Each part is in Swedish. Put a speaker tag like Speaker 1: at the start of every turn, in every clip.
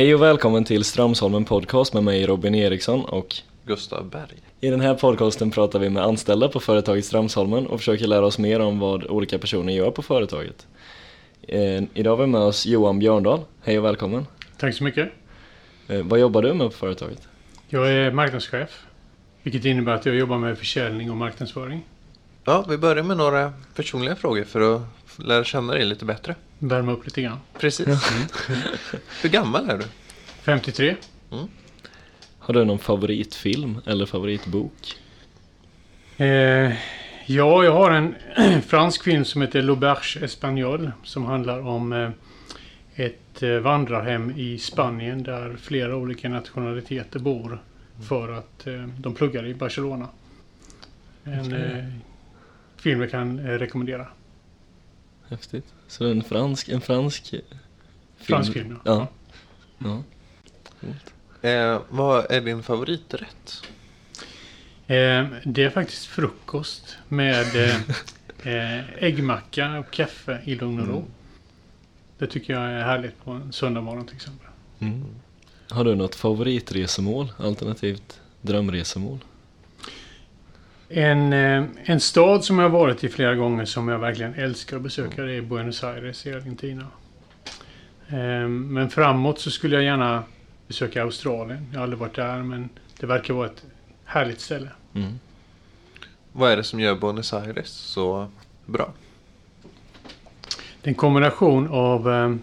Speaker 1: Hej och välkommen till Strömsholmen Podcast med mig Robin Eriksson och
Speaker 2: Gustav Berg.
Speaker 1: i den här podcasten pratar vi med anställda på företaget Strömsholmen och försöker lära oss mer om vad olika personer gör på företaget. Eh, idag har vi med oss Johan Björndal. Hej och välkommen.
Speaker 3: Tack så mycket.
Speaker 1: Eh, vad jobbar du med på företaget?
Speaker 3: Jag är marknadschef. Vilket innebär att jag jobbar med försäljning och marknadsföring.
Speaker 2: Ja, vi börjar med några personliga frågor för att lära känna dig lite bättre.
Speaker 3: Värma upp lite grann.
Speaker 2: Precis. Hur gammal är du?
Speaker 3: 53.
Speaker 1: Har du någon favoritfilm eller favoritbok?
Speaker 3: Eh, ja, jag har en fransk film som heter L'Auberge Espagnol. Som handlar om eh, ett eh, vandrarhem i Spanien där flera olika nationaliteter bor. För att eh, de pluggar i Barcelona. En eh, film jag kan eh, rekommendera.
Speaker 1: Häftigt. Så det är en fransk, en fransk film?
Speaker 3: Fransk film, ja.
Speaker 1: Ja. ja.
Speaker 2: Eh, vad är din favoriträtt?
Speaker 3: Eh, det är faktiskt frukost med eh, eh, äggmacka och kaffe i lugn och ro. Det tycker jag är härligt på en söndag morgon till exempel.
Speaker 1: Mm. Har du något favoritresemål alternativt drömresemål?
Speaker 3: En, eh, en stad som jag har varit i flera gånger som jag verkligen älskar att besöka det är Buenos Aires i Argentina. Eh, men framåt så skulle jag gärna besöka Australien. Jag har aldrig varit där men det verkar vara ett härligt ställe.
Speaker 1: Mm.
Speaker 2: Vad är det som gör Buenos Aires så bra?
Speaker 3: Det är en kombination av... Eh,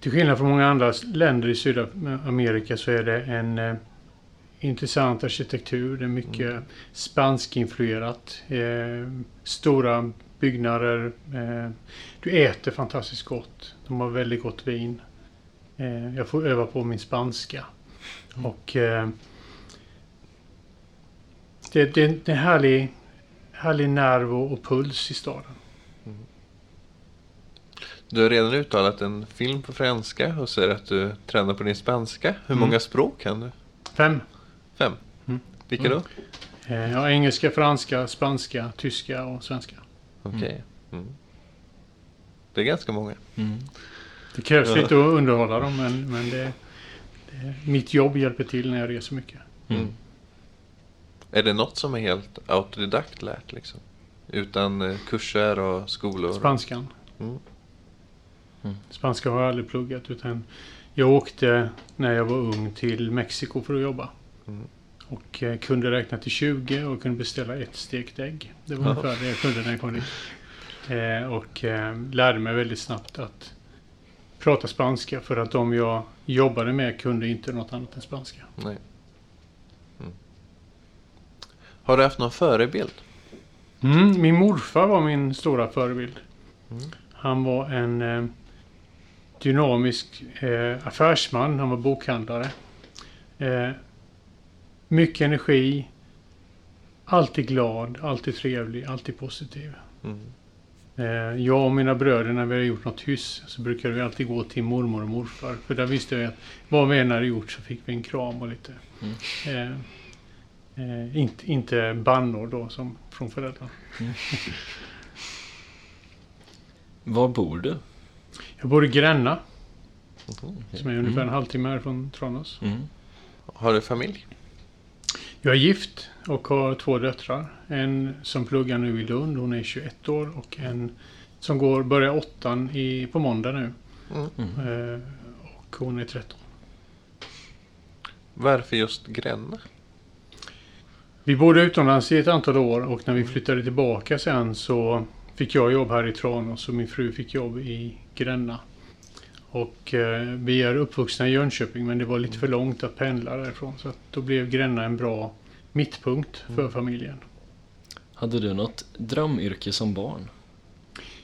Speaker 3: till skillnad från många andra länder i Sydamerika så är det en eh, intressant arkitektur. Det är mycket spanskinfluerat. Eh, stora byggnader. Eh, du äter fantastiskt gott. De har väldigt gott vin. Eh, jag får öva på min spanska. Och... Eh, det, det, det är en härlig, härlig nerv och, puls i staden.
Speaker 2: Du har redan uttalat en film på franska och säger att du tränar på din spanska. Hur
Speaker 3: Mm.
Speaker 2: många språk kan du?
Speaker 3: Fem.
Speaker 2: Fem.
Speaker 3: Mm.
Speaker 2: Vilka då?
Speaker 3: Eh, Jag har engelska, franska, spanska, tyska och svenska.
Speaker 2: Okej. Mm. Det är ganska många.
Speaker 1: Mm.
Speaker 3: Det krävs
Speaker 2: Ja.
Speaker 3: lite att underhålla dem men, men det, det, mitt jobb hjälper till när jag reser mycket.
Speaker 1: Mm.
Speaker 2: Är det något som är helt autodidakt lärt liksom? Utan eh, kurser och skolor?
Speaker 3: Spanskan.
Speaker 2: Mm.
Speaker 3: Spanska har jag aldrig pluggat utan jag åkte när jag var ung till Mexiko för att jobba.
Speaker 2: Mm.
Speaker 3: Och eh, kunde räkna till 20 och kunde beställa ett stekt ägg. Det var ungefär det jag kunde när jag kom dit. Eh, och eh, lärde mig väldigt snabbt att prata spanska för att de jag jobbade med kunde inte något annat än spanska.
Speaker 2: Nej. Mm. Har du haft någon förebild?
Speaker 3: Mm, min morfar var min stora förebild.
Speaker 2: Mm.
Speaker 3: Han var en eh, dynamisk eh, affärsman. Han var bokhandlare. Eh, mycket energi. Alltid glad, alltid trevlig, alltid positiv.
Speaker 2: Mm.
Speaker 3: Eh, jag och mina bröder när vi har gjort något hyss så brukade vi alltid gå till mormor och morfar. För där visste vi att vad vi än hade gjort så fick vi en kram och lite...
Speaker 1: Mm.
Speaker 3: Eh, eh, inte, inte bannor då som från föräldrar.
Speaker 1: Var bor du?
Speaker 3: Jag bor i Gränna.
Speaker 2: Mhm.
Speaker 3: Som är ungefär en halvtimme härifrån Tranås.
Speaker 1: Mm.
Speaker 2: Har du familj?
Speaker 3: Jag är gift och har två döttrar. En som pluggar nu i Lund, hon är 21 år. Och en som går, börjar åttan i, på måndag nu.
Speaker 2: Mm.
Speaker 1: Mm.
Speaker 3: Eh, och hon är 13.
Speaker 2: Varför just Gränna?
Speaker 3: Vi bodde utomlands i ett antal år och när vi flyttade tillbaka sen så fick jag jobb här i Tranås och min fru fick jobb i Gränna. Och eh, vi är uppvuxna i Jönköping men det var lite för långt att pendla därifrån. Så att då blev Gränna en bra mittpunkt för familjen.
Speaker 1: Hade du något drömyrke som barn?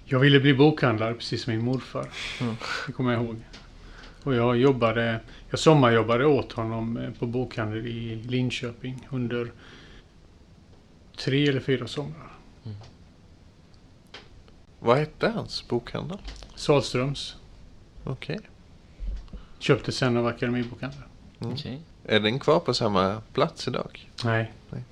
Speaker 3: Jag ville bli bokhandlare precis som min morfar.
Speaker 1: Mm.
Speaker 3: Det kommer jag ihåg. Och jag jobbade, jag sommarjobbade åt honom eh, på bokhandel i Linköping under tre eller fyra somrar.
Speaker 2: Vad hette hans bokhandel?
Speaker 3: Salströms.
Speaker 2: Okej.
Speaker 3: Köpte sen av Akademibokhandeln.
Speaker 2: Mm.
Speaker 1: Okej.
Speaker 2: Är den kvar på samma plats idag?
Speaker 3: Nej.
Speaker 2: Nej.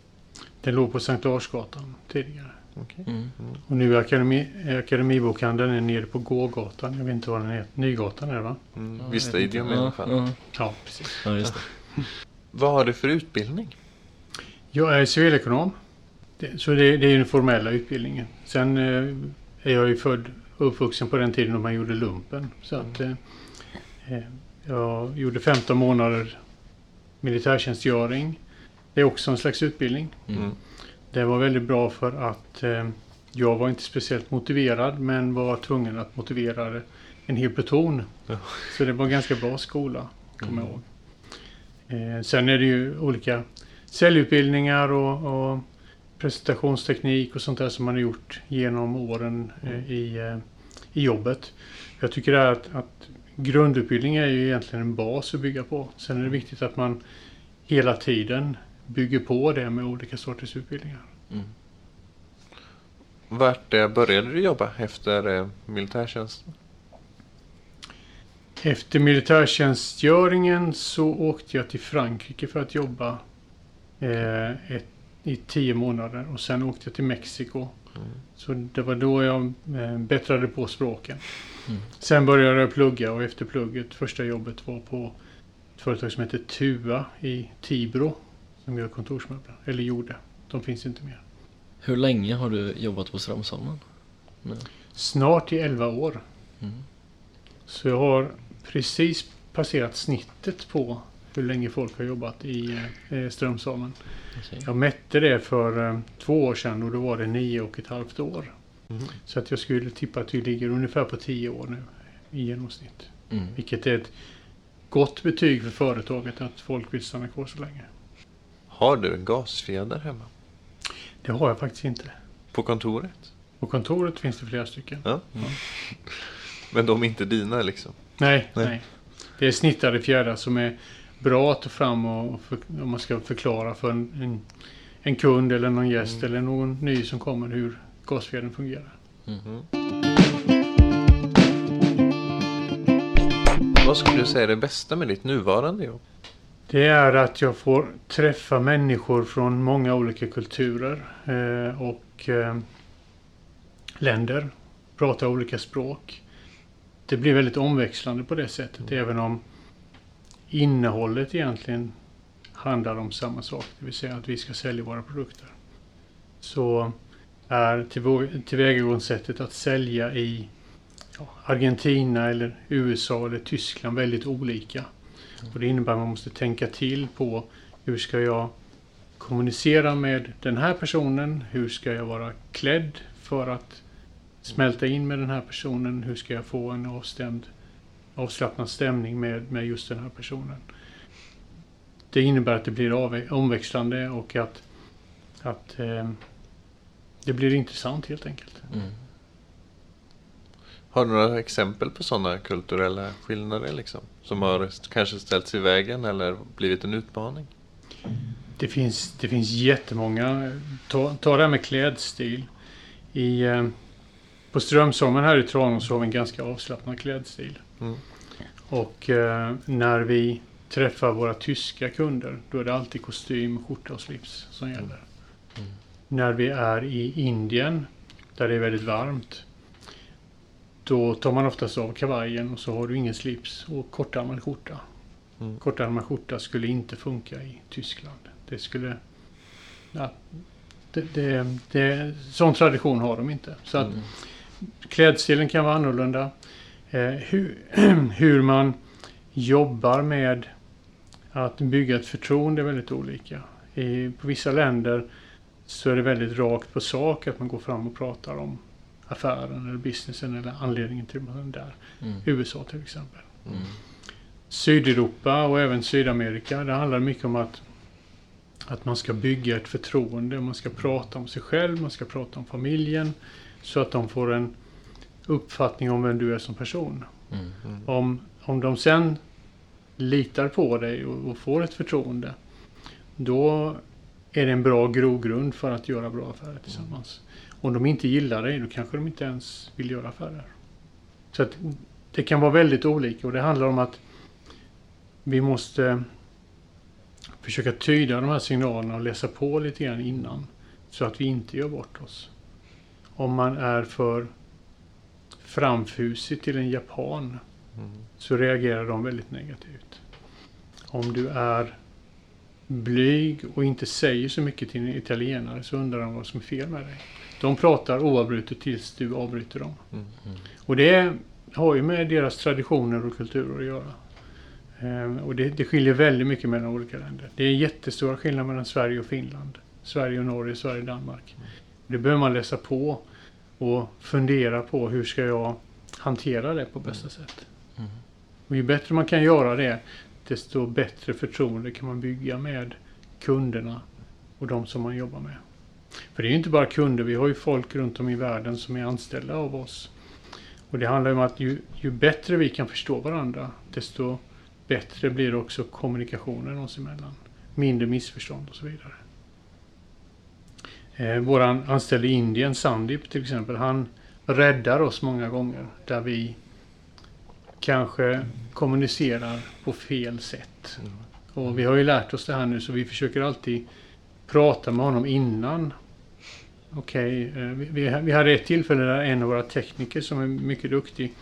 Speaker 3: Den låg på Sankt Larsgatan tidigare.
Speaker 2: okej.
Speaker 1: Mm.
Speaker 3: Och nu är akademi, Akademibokhandeln är nere på Gågatan. Jag vet inte vad den heter. Nygatan är det va?
Speaker 2: Mm.
Speaker 1: Ja, inte.
Speaker 2: Stadium i alla fall.
Speaker 1: Ja,
Speaker 3: Ja, precis.
Speaker 1: ja, just det.
Speaker 2: Vad har du för utbildning?
Speaker 3: Jag är civilekonom. Det, så det, det är den formella utbildningen. Sen eh, är jag ju född uppvuxen på den tiden då man gjorde lumpen. Så att eh, eh, jag gjorde 15 månader militärtjänstgöring. Det är också en slags utbildning.
Speaker 1: Mm.
Speaker 2: Mm.
Speaker 3: Det var väldigt bra för att eh, jag var inte speciellt motiverad men var tvungen att motivera en hel pluton.
Speaker 2: Ja.
Speaker 3: Så det var en ganska bra skola, kommer jag
Speaker 1: Mm.
Speaker 3: ihåg. Eh, sen är det ju olika säljutbildningar och, och presentationsteknik och sånt där som man har gjort genom åren eh, i, eh, i jobbet. Jag tycker att, att grundutbildning är ju egentligen en bas att bygga på. Sen är det viktigt att man hela tiden bygger på det med olika sorters utbildningar.
Speaker 1: Mm.
Speaker 2: Vart eh, började du jobba efter eh, militärtjänsten?
Speaker 3: Efter militärtjänstgöringen så åkte jag till Frankrike för att jobba eh, ett, i tio månader och sen åkte jag till Mexiko.
Speaker 2: Mm.
Speaker 3: Så det var då jag eh, bättrade på språken.
Speaker 1: Mm.
Speaker 3: Sen började jag plugga och efter plugget, första jobbet var på ett företag som heter Tua i Tibro. Som gör kontorsmöbler, eller gjorde. De finns inte mer.
Speaker 1: Hur länge har du jobbat på Strömsholmen?
Speaker 3: Snart i 11 år.
Speaker 1: Mm.
Speaker 3: Så jag har precis passerat snittet på hur länge folk har jobbat i eh, Strömsholmen.
Speaker 1: Okej.
Speaker 3: Jag mätte det för eh, två år sedan och då var det nio och ett halvt år.
Speaker 2: Mm.
Speaker 3: Så att jag skulle tippa att vi ligger ungefär på tio år nu i genomsnitt.
Speaker 1: Mm.
Speaker 3: Vilket är ett gott betyg för företaget att folk vill stanna kvar så länge.
Speaker 2: Har du en gasfjäder hemma?
Speaker 3: Det har jag faktiskt inte.
Speaker 2: På kontoret?
Speaker 3: På kontoret finns det flera stycken.
Speaker 2: Ja.
Speaker 1: Mm.
Speaker 2: Men de är inte dina liksom?
Speaker 3: Nej,
Speaker 2: Nej.
Speaker 3: nej. Det är snittade fjädrar som är bra att ta fram och för, om man ska förklara för en, en, en kund eller någon gäst
Speaker 2: Mm.
Speaker 3: eller någon ny som kommer hur gasfjädern fungerar.
Speaker 2: Mm. Vad skulle du säga är det bästa med ditt nuvarande jobb?
Speaker 3: Det är att jag får träffa människor från många olika kulturer eh, och eh, länder. Prata olika språk. Det blir väldigt omväxlande på det sättet även om innehållet egentligen handlar om samma sak. Det vill säga att vi ska sälja våra produkter. Så är tillvägagångssättet att sälja i Argentina eller USA eller Tyskland väldigt olika. Och det innebär att man måste tänka till på hur ska jag kommunicera med den här personen? Hur ska jag vara klädd för att smälta in med den här personen? Hur ska jag få en avstämd, avslappnad stämning med, med just den här personen? Det innebär att det blir av, omväxlande och att, att eh, det blir intressant helt enkelt.
Speaker 1: Mm.
Speaker 2: Har du några exempel på sådana kulturella skillnader liksom? Som har kanske ställts i vägen eller blivit en utmaning?
Speaker 3: Det finns, det finns jättemånga. Ta, ta det här med klädstil. I, eh, på Strömsholmen här i Tranås så har vi en ganska avslappnad klädstil.
Speaker 2: Mm.
Speaker 3: Och eh, när vi träffar våra tyska kunder då är det alltid kostym, skjorta och slips som gäller.
Speaker 1: Mm.
Speaker 3: När vi är i Indien där det är väldigt varmt då tar man oftast av kavajen och så har du ingen slips och kortärmad skjorta.
Speaker 2: Mm.
Speaker 3: Kortärmad skjorta skulle inte funka i Tyskland. Det skulle... Ja, det, det, det, sån tradition har de inte. Så att
Speaker 1: Mm.
Speaker 3: klädstilen kan vara annorlunda. Eh, hur, hur man jobbar med att bygga ett förtroende är väldigt olika. I, på vissa länder så är det väldigt rakt på sak att man går fram och pratar om affären eller businessen eller anledningen till att man är där.
Speaker 1: Mm.
Speaker 3: USA till exempel.
Speaker 1: Mm.
Speaker 3: Sydeuropa och även Sydamerika. Det handlar mycket om att, att man ska bygga ett förtroende. Man ska prata om sig själv, man ska prata om familjen. Så att de får en uppfattning om vem du är som person.
Speaker 1: Mm.
Speaker 2: Mm.
Speaker 3: Om, om de sen litar på dig och, och får ett förtroende. Då är det en bra grogrund för att göra bra affärer tillsammans. Om de inte gillar dig, då kanske de inte ens vill göra affärer. Så att det kan vara väldigt olika och det handlar om att vi måste försöka tyda de här signalerna och läsa på lite grann innan. Så att vi inte gör bort oss. Om man är för framfusig till en japan
Speaker 2: Mm.
Speaker 3: så reagerar de väldigt negativt. Om du är blyg och inte säger så mycket till en italienare så undrar de vad som är fel med dig. De pratar oavbrutet tills du avbryter dem.
Speaker 2: Mm.
Speaker 3: Och det har ju med deras traditioner och kulturer att göra. Ehm, och det, det skiljer väldigt mycket mellan olika länder. Det är jättestora skillnader mellan Sverige och Finland. Sverige och Norge, Sverige och Danmark. Det behöver man läsa på och fundera på hur ska jag hantera det på bästa sätt.
Speaker 1: Mm.
Speaker 3: Och ju bättre man kan göra det, desto bättre förtroende kan man bygga med kunderna och de som man jobbar med. För det är ju inte bara kunder, vi har ju folk runt om i världen som är anställda av oss. Och det handlar om att ju, ju bättre vi kan förstå varandra, desto bättre blir också kommunikationen oss emellan. Mindre missförstånd och så vidare. Eh, våran anställde i Indien, Sandip till exempel, han räddar oss många gånger där vi kanske kommunicerar på fel sätt.
Speaker 2: Mm.
Speaker 3: Och vi har ju lärt oss det här nu så vi försöker alltid prata med honom innan. Okej, eh, vi, vi- vi hade ett tillfälle där en av våra tekniker som är mycket duktig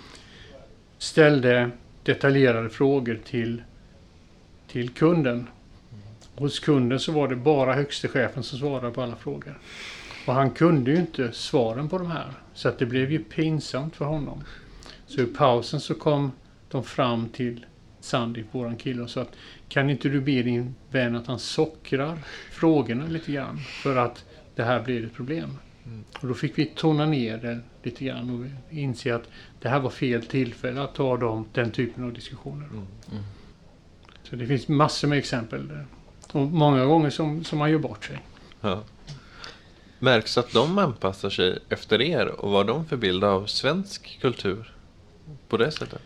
Speaker 3: ställde detaljerade frågor till, till kunden. Hos kunden så var det bara högste chefen som svarade på alla frågor. Och han kunde ju inte svaren på de här. Så att det blev ju pinsamt för honom. Så i pausen så kom de fram till Sandy, våran kille, och sa att kan inte du be din vän att han sockrar frågorna lite grann för att det här blir ett problem.
Speaker 2: Mm.
Speaker 3: Och då fick vi tona ner det lite grann och inse att det här var fel tillfälle att ta dem, den typen av diskussioner.
Speaker 2: Mm.
Speaker 1: Mm.
Speaker 3: Så det finns massor med exempel. där. Och många gånger som, som man gör bort sig.
Speaker 2: Ja. Märks att de anpassar sig efter er och vad de för bild av svensk kultur på det sättet?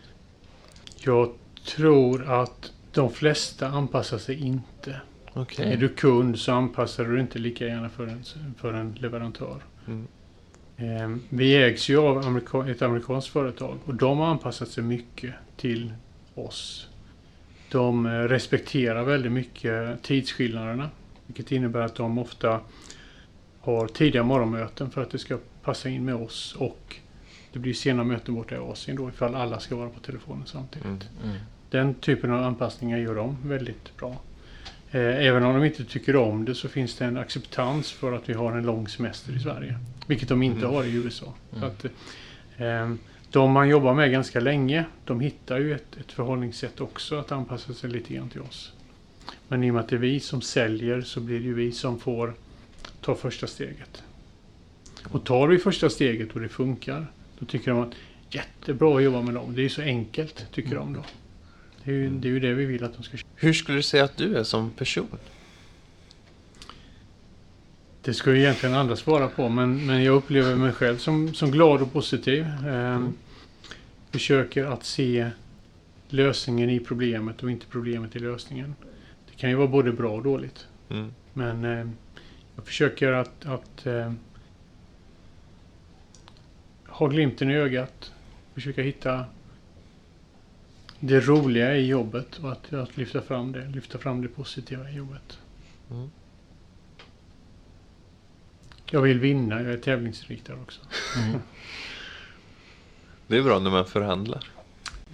Speaker 3: Jag tror att de flesta anpassar sig inte.
Speaker 2: Okej.
Speaker 3: Är du kund så anpassar du inte lika gärna för en, för en leverantör.
Speaker 2: Mm.
Speaker 3: Eh, Vi ägs ju av amerika- ett amerikanskt företag och de har anpassat sig mycket till oss. De eh, respekterar väldigt mycket tidsskillnaderna. Vilket innebär att de ofta har tidiga morgonmöten för att det ska passa in med oss och det blir sena möten borta i Asien då ifall alla ska vara på telefonen samtidigt.
Speaker 2: Mm.
Speaker 1: Mm.
Speaker 3: Den typen av anpassningar gör de väldigt bra. Eh, Även om de inte tycker om det så finns det en acceptans för att vi har en lång semester i Sverige. Vilket de inte
Speaker 2: Mm.
Speaker 3: har i USA.
Speaker 1: Mm.
Speaker 3: att, eh, de man jobbar med ganska länge, de hittar ju ett, ett förhållningssätt också att anpassa sig lite grann till oss. Men i och med att det är vi som säljer så blir det ju vi som får ta första steget. Och tar vi första steget och det funkar, då tycker de att jättebra att jobba med dem. Det är ju så enkelt, tycker de då. Det är, ju, det är ju det vi vill att de ska köra.
Speaker 2: Hur skulle du säga att du är som person?
Speaker 3: Det ju egentligen andra svara på, men, men jag upplever mig själv som, som glad och positiv. Ehm, Försöker att se lösningen i problemet och inte problemet i lösningen. Det kan ju vara både bra och dåligt.
Speaker 2: Mm.
Speaker 3: Men eh, jag försöker att, att eh, ha glimten i ögat. Försöka hitta det roliga i jobbet och att, att lyfta fram det. Lyfta fram det positiva i jobbet.
Speaker 2: Mm.
Speaker 3: Jag vill vinna. Jag är tävlingsinriktad också.
Speaker 1: Mm.
Speaker 2: Det är bra när man förhandlar.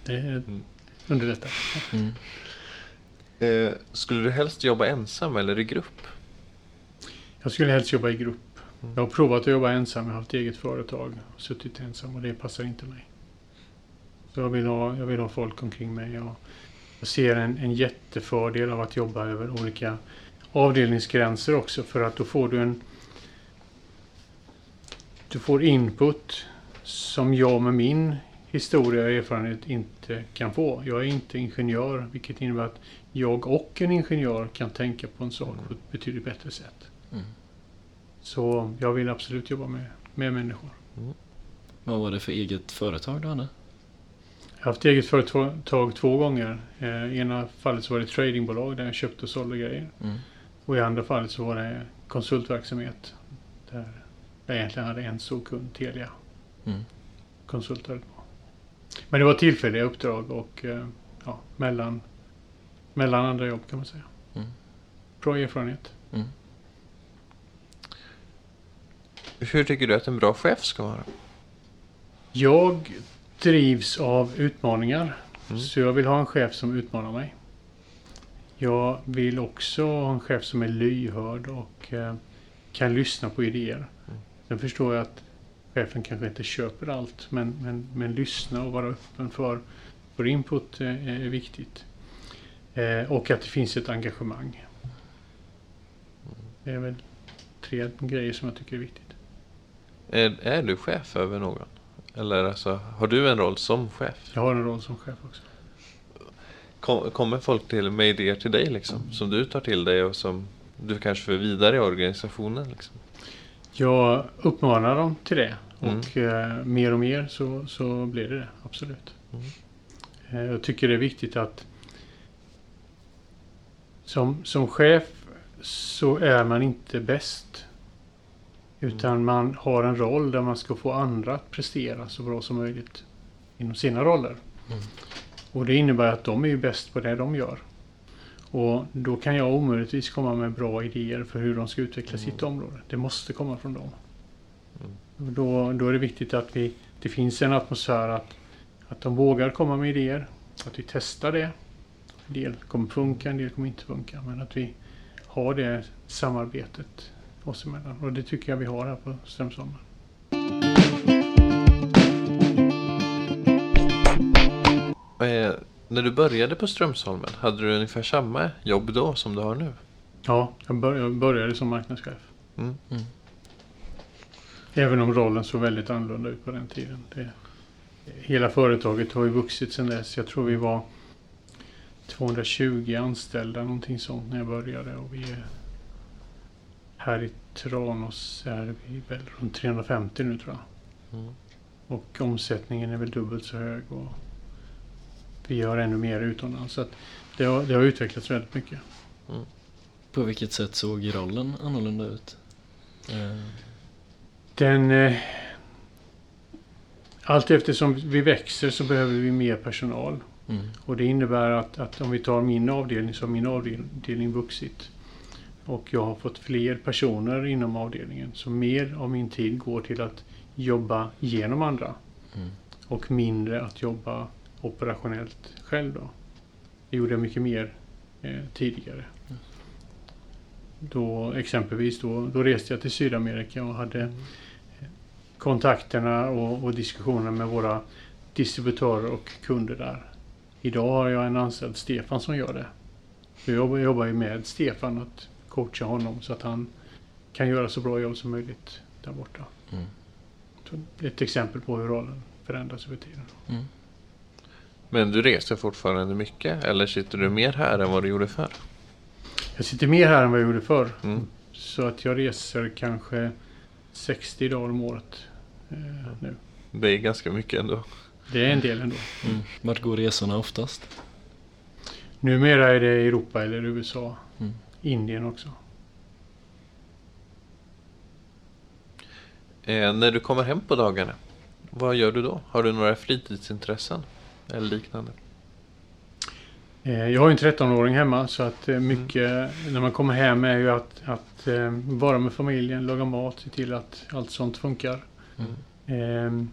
Speaker 3: Det
Speaker 2: Mm.
Speaker 3: underlättar.
Speaker 1: Mm.
Speaker 2: Eh, skulle du helst jobba ensam eller i grupp?
Speaker 3: Jag skulle helst jobba i grupp.
Speaker 2: Mm.
Speaker 3: Jag har provat att jobba ensam. Jag har haft eget företag. och Suttit ensam och det passar inte mig. Så jag vill ha, jag vill ha folk omkring mig. Jag, jag ser en, en jättefördel av att jobba över olika avdelningsgränser också. För att då får du en... Du får input som jag med min historia och erfarenhet inte kan få. Jag är inte ingenjör, vilket innebär att jag och en ingenjör kan tänka på en sak på ett betydligt bättre sätt.
Speaker 1: Mm.
Speaker 3: Så jag vill absolut jobba med, med människor.
Speaker 1: Vad var det för eget företag du hade?
Speaker 3: Jag har haft eget företag två gånger. Eh, I ena fallet så var det ett tradingbolag där jag köpte och sålde grejer.
Speaker 1: Mm.
Speaker 3: Och i andra fallet så var det konsultverksamhet. Där jag egentligen hade en stor kund, Telia.
Speaker 1: Mm.
Speaker 3: Konsultade på. Men det var tillfälliga uppdrag och eh, ja, mellan, mellan andra jobb kan man säga.
Speaker 1: Mm.
Speaker 3: Bra erfarenhet.
Speaker 1: Mm.
Speaker 2: Hur tycker du att en bra chef ska vara?
Speaker 3: Jag drivs av utmaningar.
Speaker 2: Mm.
Speaker 3: Så jag vill ha en chef som utmanar mig. Jag vill också ha en chef som är lyhörd och eh, kan lyssna på idéer.
Speaker 2: Mm.
Speaker 3: Sen förstår jag att chefen kanske inte köper allt men, men, men lyssna och vara öppen för, för input eh, är viktigt. Eh, och att det finns ett engagemang. Det är väl tre grejer som jag tycker är viktigt.
Speaker 2: Är, är du chef över någon? Eller alltså, har du en roll som chef?
Speaker 3: Jag har en roll som chef också.
Speaker 2: Kom, kommer folk till med idéer till dig liksom? Som du tar till dig och som du kanske för vidare i organisationen? Liksom?
Speaker 3: Jag uppmanar dem till det.
Speaker 2: Mm.
Speaker 3: Och eh, mer och mer så, så blir det det. Absolut.
Speaker 2: Mm.
Speaker 3: Eh, jag tycker det är viktigt att som, som chef så är man inte bäst. Utan man har en roll där man ska få andra att prestera så bra som möjligt inom sina roller.
Speaker 1: Mm.
Speaker 3: Och det innebär att de är ju bäst på det de gör. Och då kan jag omöjligtvis komma med bra idéer för hur de ska utveckla
Speaker 2: Mm.
Speaker 3: sitt område. Det måste komma från dem.
Speaker 2: Mm.
Speaker 3: Och då, då är det viktigt att vi, det finns en atmosfär att, att de vågar komma med idéer. Att vi testar det. En del kommer funka, en del kommer inte funka. Men att vi har det samarbetet oss emellan. Och det tycker jag vi har här på Strömsholmen.
Speaker 2: Eh, när du började på Strömsholmen, hade du ungefär samma jobb då som du har nu?
Speaker 3: Ja, jag, bör, jag började som marknadschef.
Speaker 2: Mm.
Speaker 1: Mm.
Speaker 3: Även om rollen såg väldigt annorlunda ut på den tiden. Det, hela företaget har ju vuxit sedan dess. Jag tror vi var 220 anställda, någonting sånt, när jag började. Och vi är här i Tranås är vi väl runt 350 nu tror jag.
Speaker 2: Mm.
Speaker 3: Och omsättningen är väl dubbelt så hög. Och vi gör ännu mer utomlands. Så det, har, det har utvecklats väldigt mycket.
Speaker 1: På vilket sätt såg rollen annorlunda ut? Eh,
Speaker 3: Den... Eh, allt eftersom vi växer så behöver vi mer personal.
Speaker 1: mm.
Speaker 3: Och det innebär att, att om vi tar min avdelning så har min avdelning vuxit. Och jag har fått fler personer inom avdelningen. Så mer av min tid går till att jobba genom andra.
Speaker 1: Mm.
Speaker 3: Och mindre att jobba operationellt själv då. Det gjorde jag mycket mer eh, tidigare. Då exempelvis då, då reste jag till Sydamerika och hade eh, kontakterna och, och diskussioner med våra distributörer och kunder där. Idag har jag en anställd, Stefan, som gör det. Jag jobbar, jobbar ju med Stefan att coacha honom så att han kan göra så bra jobb som möjligt där borta.
Speaker 1: Mm.
Speaker 3: Ett exempel på hur rollen förändras över tiden.
Speaker 1: Mm.
Speaker 2: Men du reser fortfarande mycket eller sitter du mer här än vad du gjorde förr?
Speaker 3: Jag sitter mer här än vad jag gjorde förr.
Speaker 2: Mm.
Speaker 3: Så att jag reser kanske 60 dagar om året eh, nu.
Speaker 2: Det är ganska mycket ändå.
Speaker 3: Det är en del ändå.
Speaker 1: Mm. Vart går resorna oftast?
Speaker 3: Numera är det Europa eller USA.
Speaker 1: Mm.
Speaker 3: Indien också.
Speaker 2: Eh, när du kommer hem på dagarna, vad gör du då? Har du några fritidsintressen? Eller liknande?
Speaker 3: Eh, Jag har ju en 13-åring hemma så att eh, mycket när man kommer hem är ju att, att eh, vara med familjen, laga mat, se till att allt sånt funkar.
Speaker 1: Mm.
Speaker 3: Eh,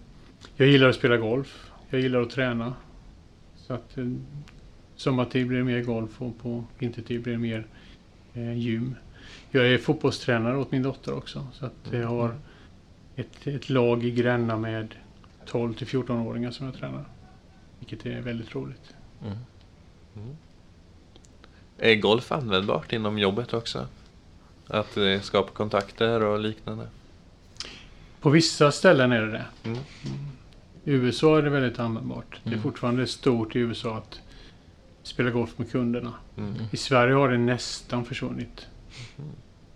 Speaker 3: Jag gillar att spela golf. Jag gillar att träna. Så att sommartid blir det mer golf och på vintertid blir det mer gym. Jag är fotbollstränare åt min dotter också. Så att jag har ett, ett lag i Gränna med 12 till 14-åringar som jag tränar. Vilket är väldigt roligt.
Speaker 1: Mm.
Speaker 2: Är golf användbart inom jobbet också? Att eh, skapa kontakter och liknande?
Speaker 3: På vissa ställen är det det.
Speaker 2: Mm.
Speaker 3: I USA är det väldigt användbart. Det är
Speaker 1: Mm.
Speaker 3: fortfarande stort i USA att spela golf med kunderna.
Speaker 2: Mm.
Speaker 3: I Sverige har det nästan försvunnit.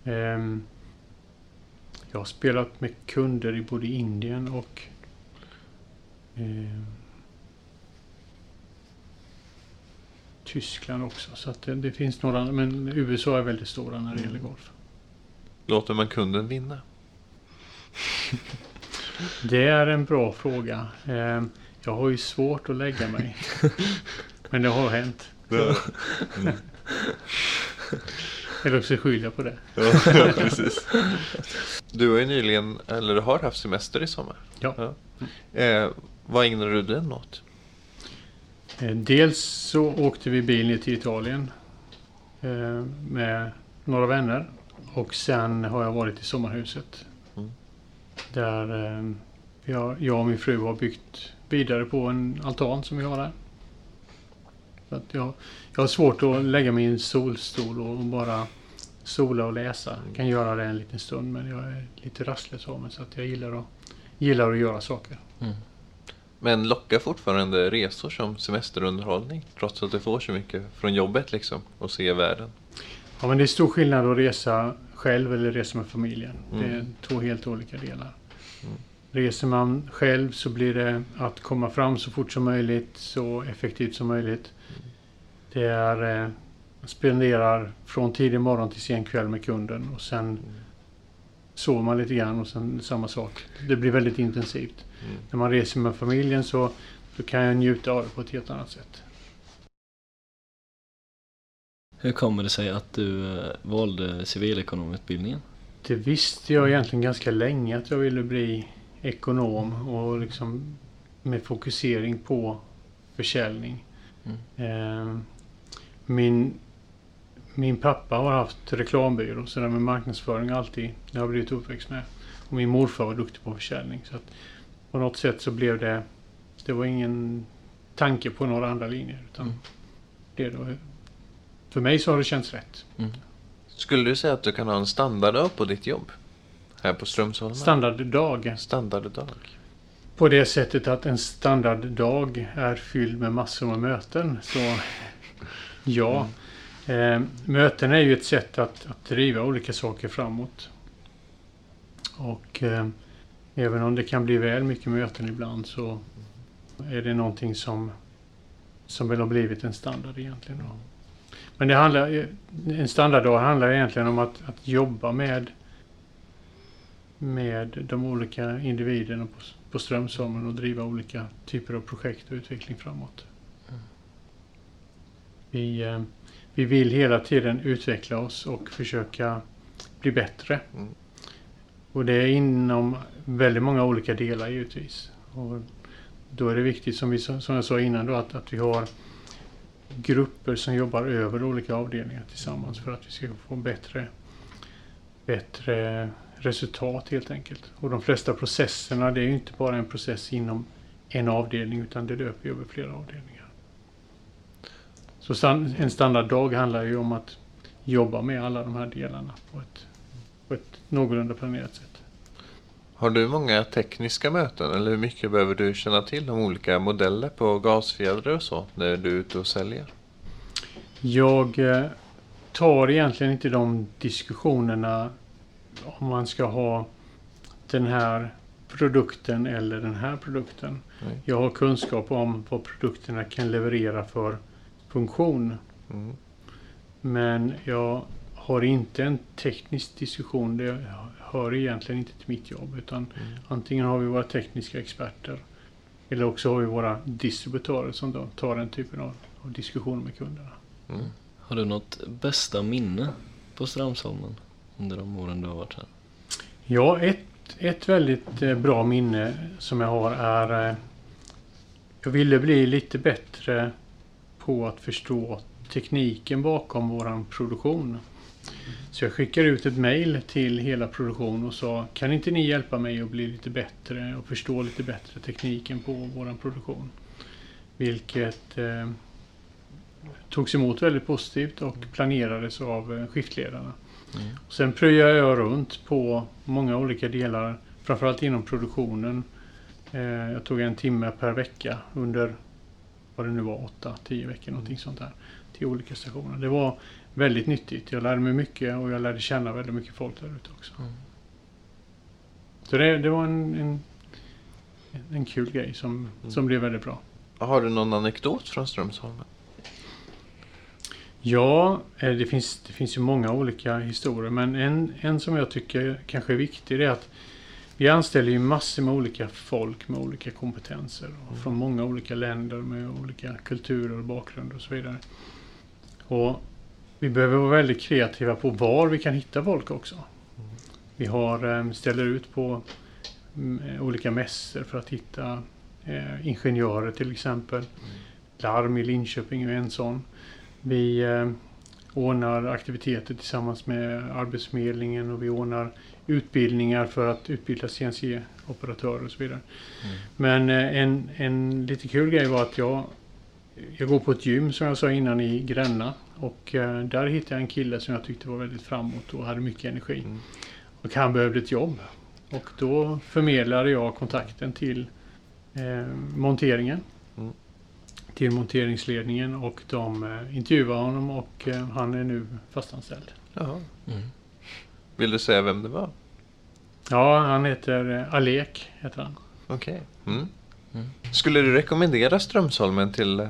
Speaker 3: Ehm, jag har spelat med kunder i både Indien och ehm, Tyskland också. Så att det, det finns några, men USA är väldigt stora när det gäller golf.
Speaker 2: Låter man kunden vinna?
Speaker 3: Det är en bra fråga. Ehm, jag har ju svårt att lägga mig. Men det har hänt. Eller också skyller jag på det.
Speaker 2: Ja, precis. Du har ju nyligen, eller du har haft semester i sommar.
Speaker 3: Ja.
Speaker 2: Eh, vad ägnar du den åt?
Speaker 3: Eh, Dels så åkte vi bil ner till Italien eh, med några vänner. Och sen har jag varit i sommarhuset.
Speaker 2: Mm.
Speaker 3: Där eh, jag, jag och min fru har byggt vidare på en altan som vi har där. Så att jag, jag har svårt att lägga mig i en solstol och bara sola och läsa. Jag kan göra det en liten stund men jag är lite rastlös av mig så att jag gillar att, gillar att göra saker.
Speaker 2: Men lockar fortfarande resor som semesterunderhållning? Trots att du får så mycket från jobbet liksom och se världen.
Speaker 3: Ja, men det är stor skillnad att resa själv eller resa med familjen. Det är
Speaker 2: Mm.
Speaker 3: två helt olika delar.
Speaker 2: Mm.
Speaker 3: Reser man själv så blir det att komma fram så fort som möjligt, så effektivt som möjligt. Det är eh, spenderar från tidig morgon till sen kväll med kunden och sen sover man lite grann och sen samma sak. Det blir väldigt intensivt.
Speaker 2: Mm.
Speaker 3: När man reser med familjen så, så kan jag njuta av det på ett helt annat sätt.
Speaker 1: Hur kommer det sig att du eh, valde civilekonomutbildningen?
Speaker 3: Det visste jag egentligen ganska länge att jag ville bli ekonom och liksom med fokusering på försäljning. Eh, Min, min pappa har haft reklambyrå så det med marknadsföring alltid, det har jag blivit uppväxt med. Och min morfar var duktig på försäljning. Så att på något sätt så blev det, det var ingen tanke på några andra linjer. Utan
Speaker 1: Mm.
Speaker 3: det då, för mig så har det känts rätt.
Speaker 2: Skulle du säga att du kan ha en standarddag på ditt jobb? Här på Strömsholmen?
Speaker 3: Standarddag.
Speaker 2: Standarddag.
Speaker 3: På det sättet att en standarddag är fylld med massor med möten. Så ja. Eh, möten är ju ett sätt att, att driva olika saker framåt. Och eh, även om det kan bli väl mycket möten ibland så är det någonting som, som väl har blivit en standard egentligen. Då. Men det handlar, en standarddag handlar egentligen om att, att jobba med med de olika individerna på, på Strömsholmen och driva olika typer av projekt och utveckling framåt. Vi, eh, vi vill hela tiden utveckla oss och försöka bli bättre.
Speaker 2: Mm.
Speaker 3: Och det är inom väldigt många olika delar givetvis. Och då är det viktigt som, vi, som jag sa innan då, att, att vi har grupper som jobbar över olika avdelningar tillsammans för att vi ska få bättre, bättre resultat helt enkelt. Och de flesta processerna det är ju inte bara en process inom en avdelning utan det löper ju över flera avdelningar. Så en standarddag handlar ju om att jobba med alla de här delarna på ett, på ett någorlunda planerat sätt.
Speaker 2: Har du många tekniska möten eller hur mycket behöver du känna till om olika modeller på gasfjädrar och så när du är ute och säljer?
Speaker 3: Jag eh, tar egentligen inte de diskussionerna om man ska ha den här produkten eller den här produkten.
Speaker 2: Nej.
Speaker 3: Jag har kunskap om vad produkterna kan leverera för funktion.
Speaker 2: Mm.
Speaker 3: Men jag har inte en teknisk diskussion. Det hör egentligen inte till mitt jobb. Utan
Speaker 2: Mm.
Speaker 3: antingen har vi våra tekniska experter eller också har vi våra distributörer som då tar den typen av, av diskussioner med kunderna.
Speaker 2: Mm.
Speaker 1: Har du något bästa minne på Strömsholmen under de åren du har varit här?
Speaker 3: Ja, ett, ett väldigt eh, bra minne som jag har är eh, Jag ville bli lite bättre på att förstå tekniken bakom våran produktion. Så jag skickade ut ett mail till hela produktionen och sa Kan inte ni hjälpa mig att bli lite bättre och förstå lite bättre tekniken på våran produktion? Vilket eh, togs emot väldigt positivt och planerades av eh, skiftledarna.
Speaker 1: Mm.
Speaker 3: Sen pröjade jag runt på många olika delar, framförallt inom produktionen. Eh, jag tog en timme per vecka under vad det nu var, 8-10 veckor, någonting sånt där. Till olika stationer. Det var väldigt nyttigt. Jag lärde mig mycket och jag lärde känna väldigt mycket folk där ute också.
Speaker 1: Mm.
Speaker 3: Så det, det var en, en, en kul grej som, som blev väldigt bra.
Speaker 2: Har du någon anekdot från Strömsholmen?
Speaker 3: Ja, eh, det finns, det finns ju många olika historier men en, en som jag tycker kanske är viktig är att vi anställer ju massor med olika folk med olika kompetenser och från många olika länder med olika kulturer och bakgrunder och så vidare. Och vi behöver vara väldigt kreativa på var vi kan hitta folk också. Vi har, eh, ställer ut på mm, olika mässor för att hitta eh, ingenjörer till exempel. Larm i Linköping är en sån. Vi eh, ordnar aktiviteter tillsammans med Arbetsförmedlingen och vi ordnar utbildningar för att utbilda CNC-operatörer och så vidare.
Speaker 1: Mm.
Speaker 3: Men eh, en, en lite kul grej var att jag, jag går på ett gym som jag sa innan i Gränna. Och eh, där hittade jag en kille som jag tyckte var väldigt framåt och hade mycket energi.
Speaker 2: Mm.
Speaker 3: Och han behövde ett jobb. Och då förmedlade jag kontakten till eh, monteringen.
Speaker 2: Mm.
Speaker 3: Till monteringsledningen och de eh, intervjuade honom och eh, han är nu fastanställd.
Speaker 2: Jaha.
Speaker 1: Mm.
Speaker 2: Vill du säga vem det var?
Speaker 3: Ja, han heter eh, Alek. Heter han.
Speaker 2: Okej. Mm.
Speaker 1: Mm.
Speaker 2: Skulle du rekommendera Strömsholmen till eh,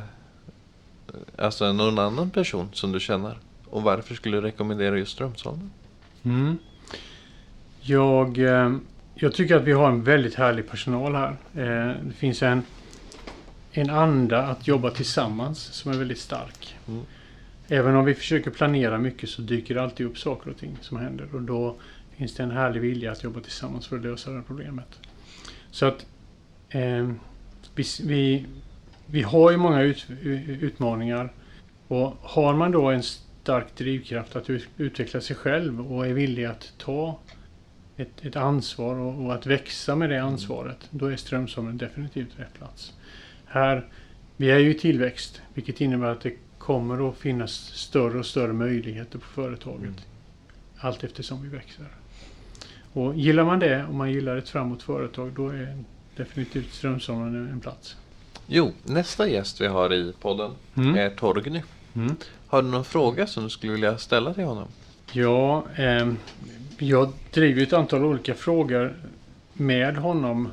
Speaker 2: alltså någon annan person som du känner? Och varför skulle du rekommendera just Strömsholmen?
Speaker 3: Mm. Jag, eh, jag tycker att vi har en väldigt härlig personal här. Det finns en, en anda att jobba tillsammans som är väldigt stark.
Speaker 2: Mm.
Speaker 3: Även om vi försöker planera mycket så dyker det alltid upp saker och ting som händer. Och då finns det en härlig vilja att jobba tillsammans för att lösa det här problemet. Så att eh, vi, vi, vi har ju många ut, utmaningar. Och har man då en stark drivkraft att ut, utveckla sig själv och är villig att ta ett, ett ansvar och, och att växa med det ansvaret, då är Strömsholmen definitivt rätt plats. Här, vi är ju i tillväxt, vilket innebär att det kommer att finnas större och större möjligheter på företaget.
Speaker 2: Mm.
Speaker 3: Allt eftersom vi växer. Och gillar man det, om man gillar ett framåt företag, då är definitivt Strömsholmen en, plats.
Speaker 2: Jo, nästa gäst vi har i podden
Speaker 3: Mm.
Speaker 2: är Torgny.
Speaker 3: Mm.
Speaker 2: Har du någon fråga som du skulle vilja ställa till honom?
Speaker 3: Ja, ehm, jag driver ett antal olika frågor med honom.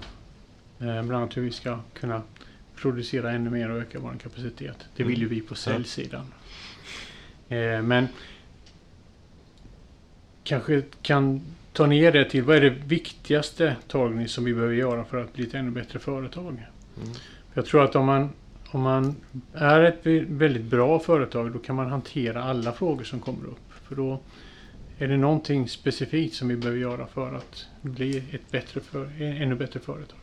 Speaker 3: Eh, bland annat hur vi ska kunna producera ännu mer och öka vår kapacitet. Det vill ju vi på säljsidan. Eh, men kanske kan ta ner det till vad är det viktigaste Torgny som vi behöver göra för att bli ett ännu bättre företag?
Speaker 2: Mm.
Speaker 3: Jag tror att om man, om man är ett väldigt bra företag då kan man hantera alla frågor som kommer upp. För då är det någonting specifikt som vi behöver göra för att bli ett bättre för, ännu bättre företag.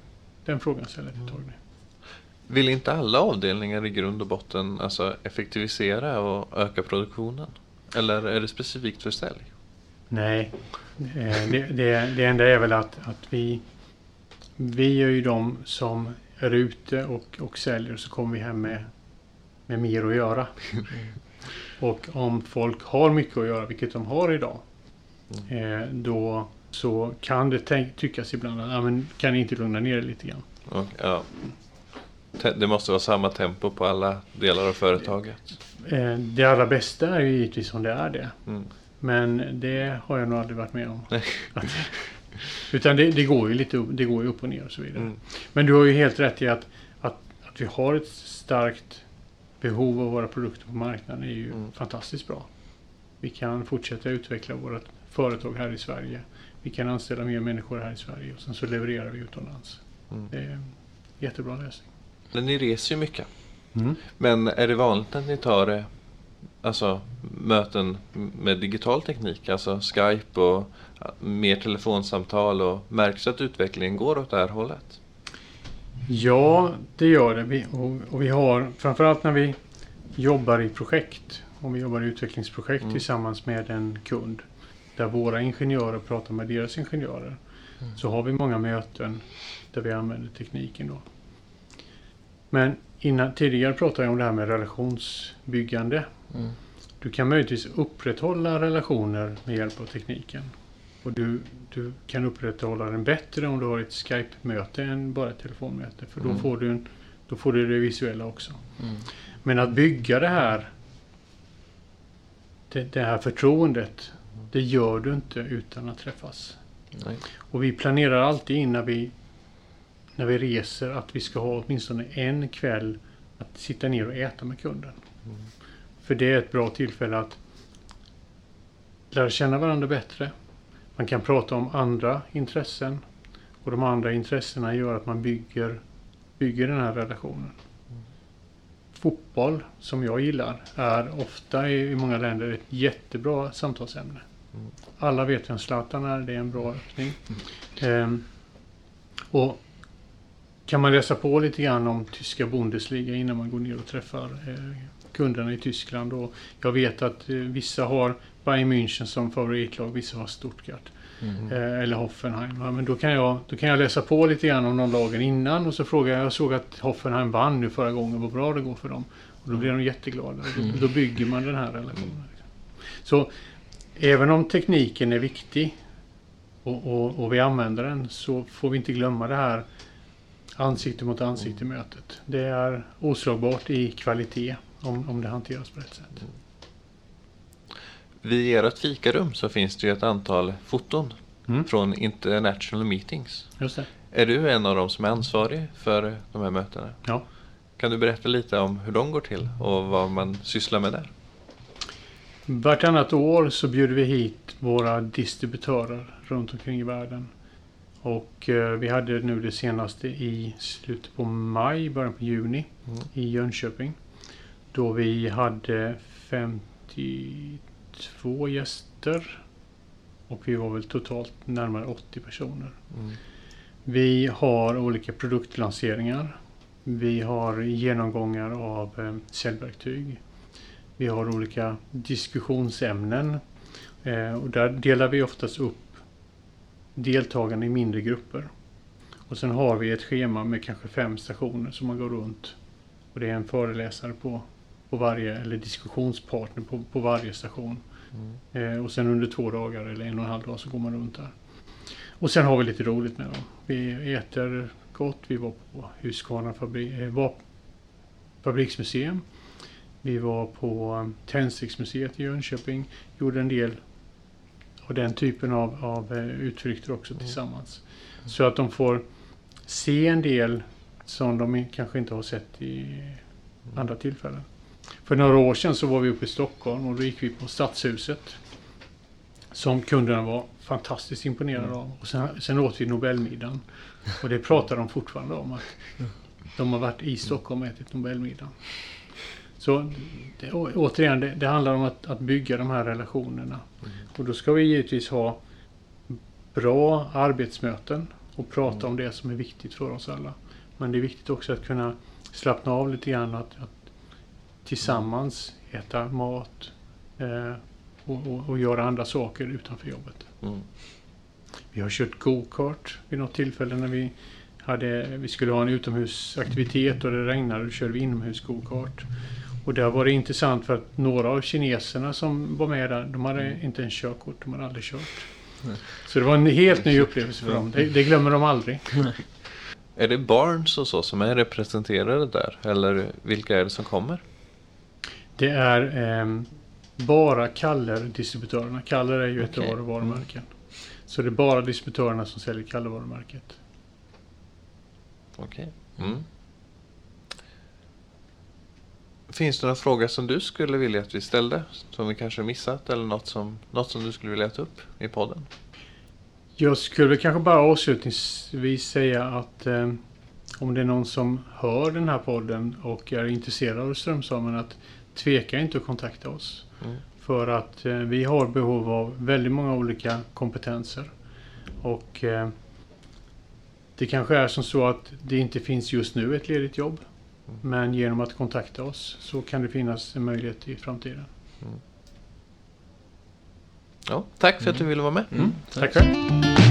Speaker 3: Den frågan ställer jag till Torgny.
Speaker 2: Vill inte alla avdelningar i grund och botten alltså, effektivisera och öka produktionen? Eller är det specifikt för sälj?
Speaker 3: Nej, eh, det, det, det enda är väl att, att vi, vi är ju de som är ute och, och säljer så kommer vi hem med, med mer att göra. Och om folk har mycket att göra, vilket de har idag, eh, då så kan det tänk, tyckas ibland att ja, men kan ni inte lugna ner er lite grann.
Speaker 2: Och, ja. Det måste vara samma tempo på alla delar av företaget.
Speaker 3: Eh, det allra bästa är ju givetvis om det är det.
Speaker 2: Mm.
Speaker 3: Men det har jag nog aldrig varit med om. Att, utan det, det går ju lite det går ju upp och ner och så vidare.
Speaker 2: Mm.
Speaker 3: Men du har ju helt rätt i att, att, att vi har ett starkt behov av våra produkter på marknaden är ju
Speaker 2: Mm.
Speaker 3: fantastiskt bra. Vi kan fortsätta utveckla våra företag här i Sverige. Vi kan anställa mer människor här i Sverige och sen så levererar vi utomlands.
Speaker 2: Mm.
Speaker 3: Det är en jättebra lösning.
Speaker 2: Ni reser ju mycket. Men är det vanligt att ni tar eh, alltså, möten med digital teknik? Alltså Skype och mer telefonsamtal och märks att utvecklingen går åt det här hållet?
Speaker 3: Ja, det gör det. Vi, och, och vi har framförallt när vi jobbar i projekt. Om vi jobbar i utvecklingsprojekt
Speaker 2: Mm.
Speaker 3: tillsammans med en kund. Där våra ingenjörer pratar med deras ingenjörer. Så har vi många möten där vi använder tekniken då. Men innan, tidigare pratade jag om det här med relationsbyggande.
Speaker 1: Mm.
Speaker 3: Du kan möjligtvis upprätthålla relationer med hjälp av tekniken. Och du, du kan upprätthålla den bättre om du har ett Skype-möte än bara ett telefonmöte. För då,
Speaker 2: Mm.
Speaker 3: får du en, då får du det visuella också.
Speaker 1: Mm.
Speaker 3: Men att bygga det här det, det här förtroendet det gör du inte utan att träffas.
Speaker 2: Nej.
Speaker 3: Och vi planerar alltid in när vi, när vi reser att vi ska ha åtminstone en kväll att sitta ner och äta med kunden.
Speaker 2: Mm.
Speaker 3: För det är ett bra tillfälle att lära känna varandra bättre. Man kan prata om andra intressen. Och de andra intressena gör att man bygger, bygger den här relationen. fotboll, som jag gillar, är ofta i, i många länder ett jättebra samtalsämne.
Speaker 2: Mm.
Speaker 3: Alla vet vem Zlatan är, det är en bra öppning. Ehm, och kan man läsa på lite grann om tyska Bundesliga innan man går ner och träffar eh, kunderna i Tyskland. Och jag vet att eh, vissa har Bayern München som favoritlag, vissa har Stuttgart.
Speaker 1: Mm.
Speaker 3: Eh, eller Hoffenheim. Ja, men då kan, jag, då kan jag läsa på lite grann om de lagen innan och så frågar jag, jag såg att Hoffenheim vann nu förra gången, vad bra det går för dem. Och då blir de jätteglada.
Speaker 1: Mm.
Speaker 3: då, då bygger man den här relationen. Så även om tekniken är viktig och, och, och vi använder den så får vi inte glömma det här ansikte mot ansikte mötet. Det är oslagbart i kvalitet om, om det hanteras på rätt sätt.
Speaker 2: Vid ert fikarum så finns det ju ett antal foton
Speaker 3: Mm.
Speaker 2: från international meetings.
Speaker 3: Just det.
Speaker 2: Är du en av dem som är ansvarig för de här mötena?
Speaker 3: Ja.
Speaker 2: Kan du berätta lite om hur de går till och vad man sysslar med där?
Speaker 3: Vartannat år så bjuder vi hit våra distributörer runt omkring i världen. Och eh, vi hade nu det senaste i slutet på maj, början på juni
Speaker 2: Mm.
Speaker 3: i Jönköping. Då vi hade 52 gäster. Och vi var väl totalt närmare 80 personer.
Speaker 2: Mm.
Speaker 3: Vi har olika produktlanseringar. Vi har genomgångar av eh, säljverktyg. Vi har olika diskussionsämnen. Eh, och där delar vi oftast upp deltagarna i mindre grupper. Och sen har vi ett schema med kanske fem stationer som man går runt. Och det är en föreläsare på, på varje, eller diskussionspartner på, på varje station.
Speaker 2: Mm.
Speaker 3: Eh, och sen under två dagar eller en och en halv dag så går man runt där. Och sen har vi lite roligt med dem. Vi äter gott. Vi var på Husqvarna fabri- eh, fabriksmuseum. Vi var på eh, Tändsticksmuseet i Jönköping. Gjorde en del av den typen av, av eh, utflykter också
Speaker 2: Mm.
Speaker 3: tillsammans. Så att de får se en del som de kanske inte har sett i andra tillfällen. För några år sedan så var vi uppe i Stockholm och då gick vi på Stadshuset. Som kunderna var fantastiskt imponerade
Speaker 2: Mm.
Speaker 3: av. Och sen, sen åt vi Nobelmiddagen. Och det pratar de fortfarande om. Att de har varit i Stockholm och ätit Nobelmiddagen. Så det, å- återigen, det, det handlar om att, att bygga de här relationerna. Och då ska vi givetvis ha bra arbetsmöten och prata om det som är viktigt för oss alla. Men det är viktigt också att kunna slappna av lite grann. Att, att tillsammans äta mat eh, och, och, och göra andra saker utanför jobbet.
Speaker 2: Mm.
Speaker 3: Vi har kört go-kart vid något tillfälle när vi, hade, vi skulle ha en utomhusaktivitet och det regnade. Då körde vi inomhus go-kart. Och där var det intressant för att några av kineserna som var med där, de hade inte ens körkort. De hade aldrig kört.
Speaker 1: Nej.
Speaker 3: Så det var en helt ny upplevelse för dem. Det, det glömmer de aldrig.
Speaker 2: Är det Barnes och så som är representerade där? Eller vilka är det som kommer?
Speaker 3: Det är ehm, bara Kaller-distributörerna. Kaller är ju ett av
Speaker 2: Okej.
Speaker 3: våra varumärken. Så det är bara distributörerna som säljer Kalle-varumärket.
Speaker 2: Okej. Mm. Finns det några frågor som du skulle vilja att vi ställde? Som vi kanske missat eller något som, något som du skulle vilja ta upp i podden?
Speaker 3: Jag skulle kanske bara avslutningsvis säga att eh, om det är någon som hör den här podden och är intresserad av Strömsholmen att tveka inte att kontakta oss.
Speaker 2: Mm.
Speaker 3: För att eh, vi har behov av väldigt många olika kompetenser. Och eh, det kanske är som så att det inte finns just nu ett ledigt jobb.
Speaker 2: Mm.
Speaker 3: Men genom att kontakta oss så kan det finnas en möjlighet i framtiden.
Speaker 2: Ja, tack för att du ville vara med.
Speaker 1: Mm,
Speaker 3: Tack själv!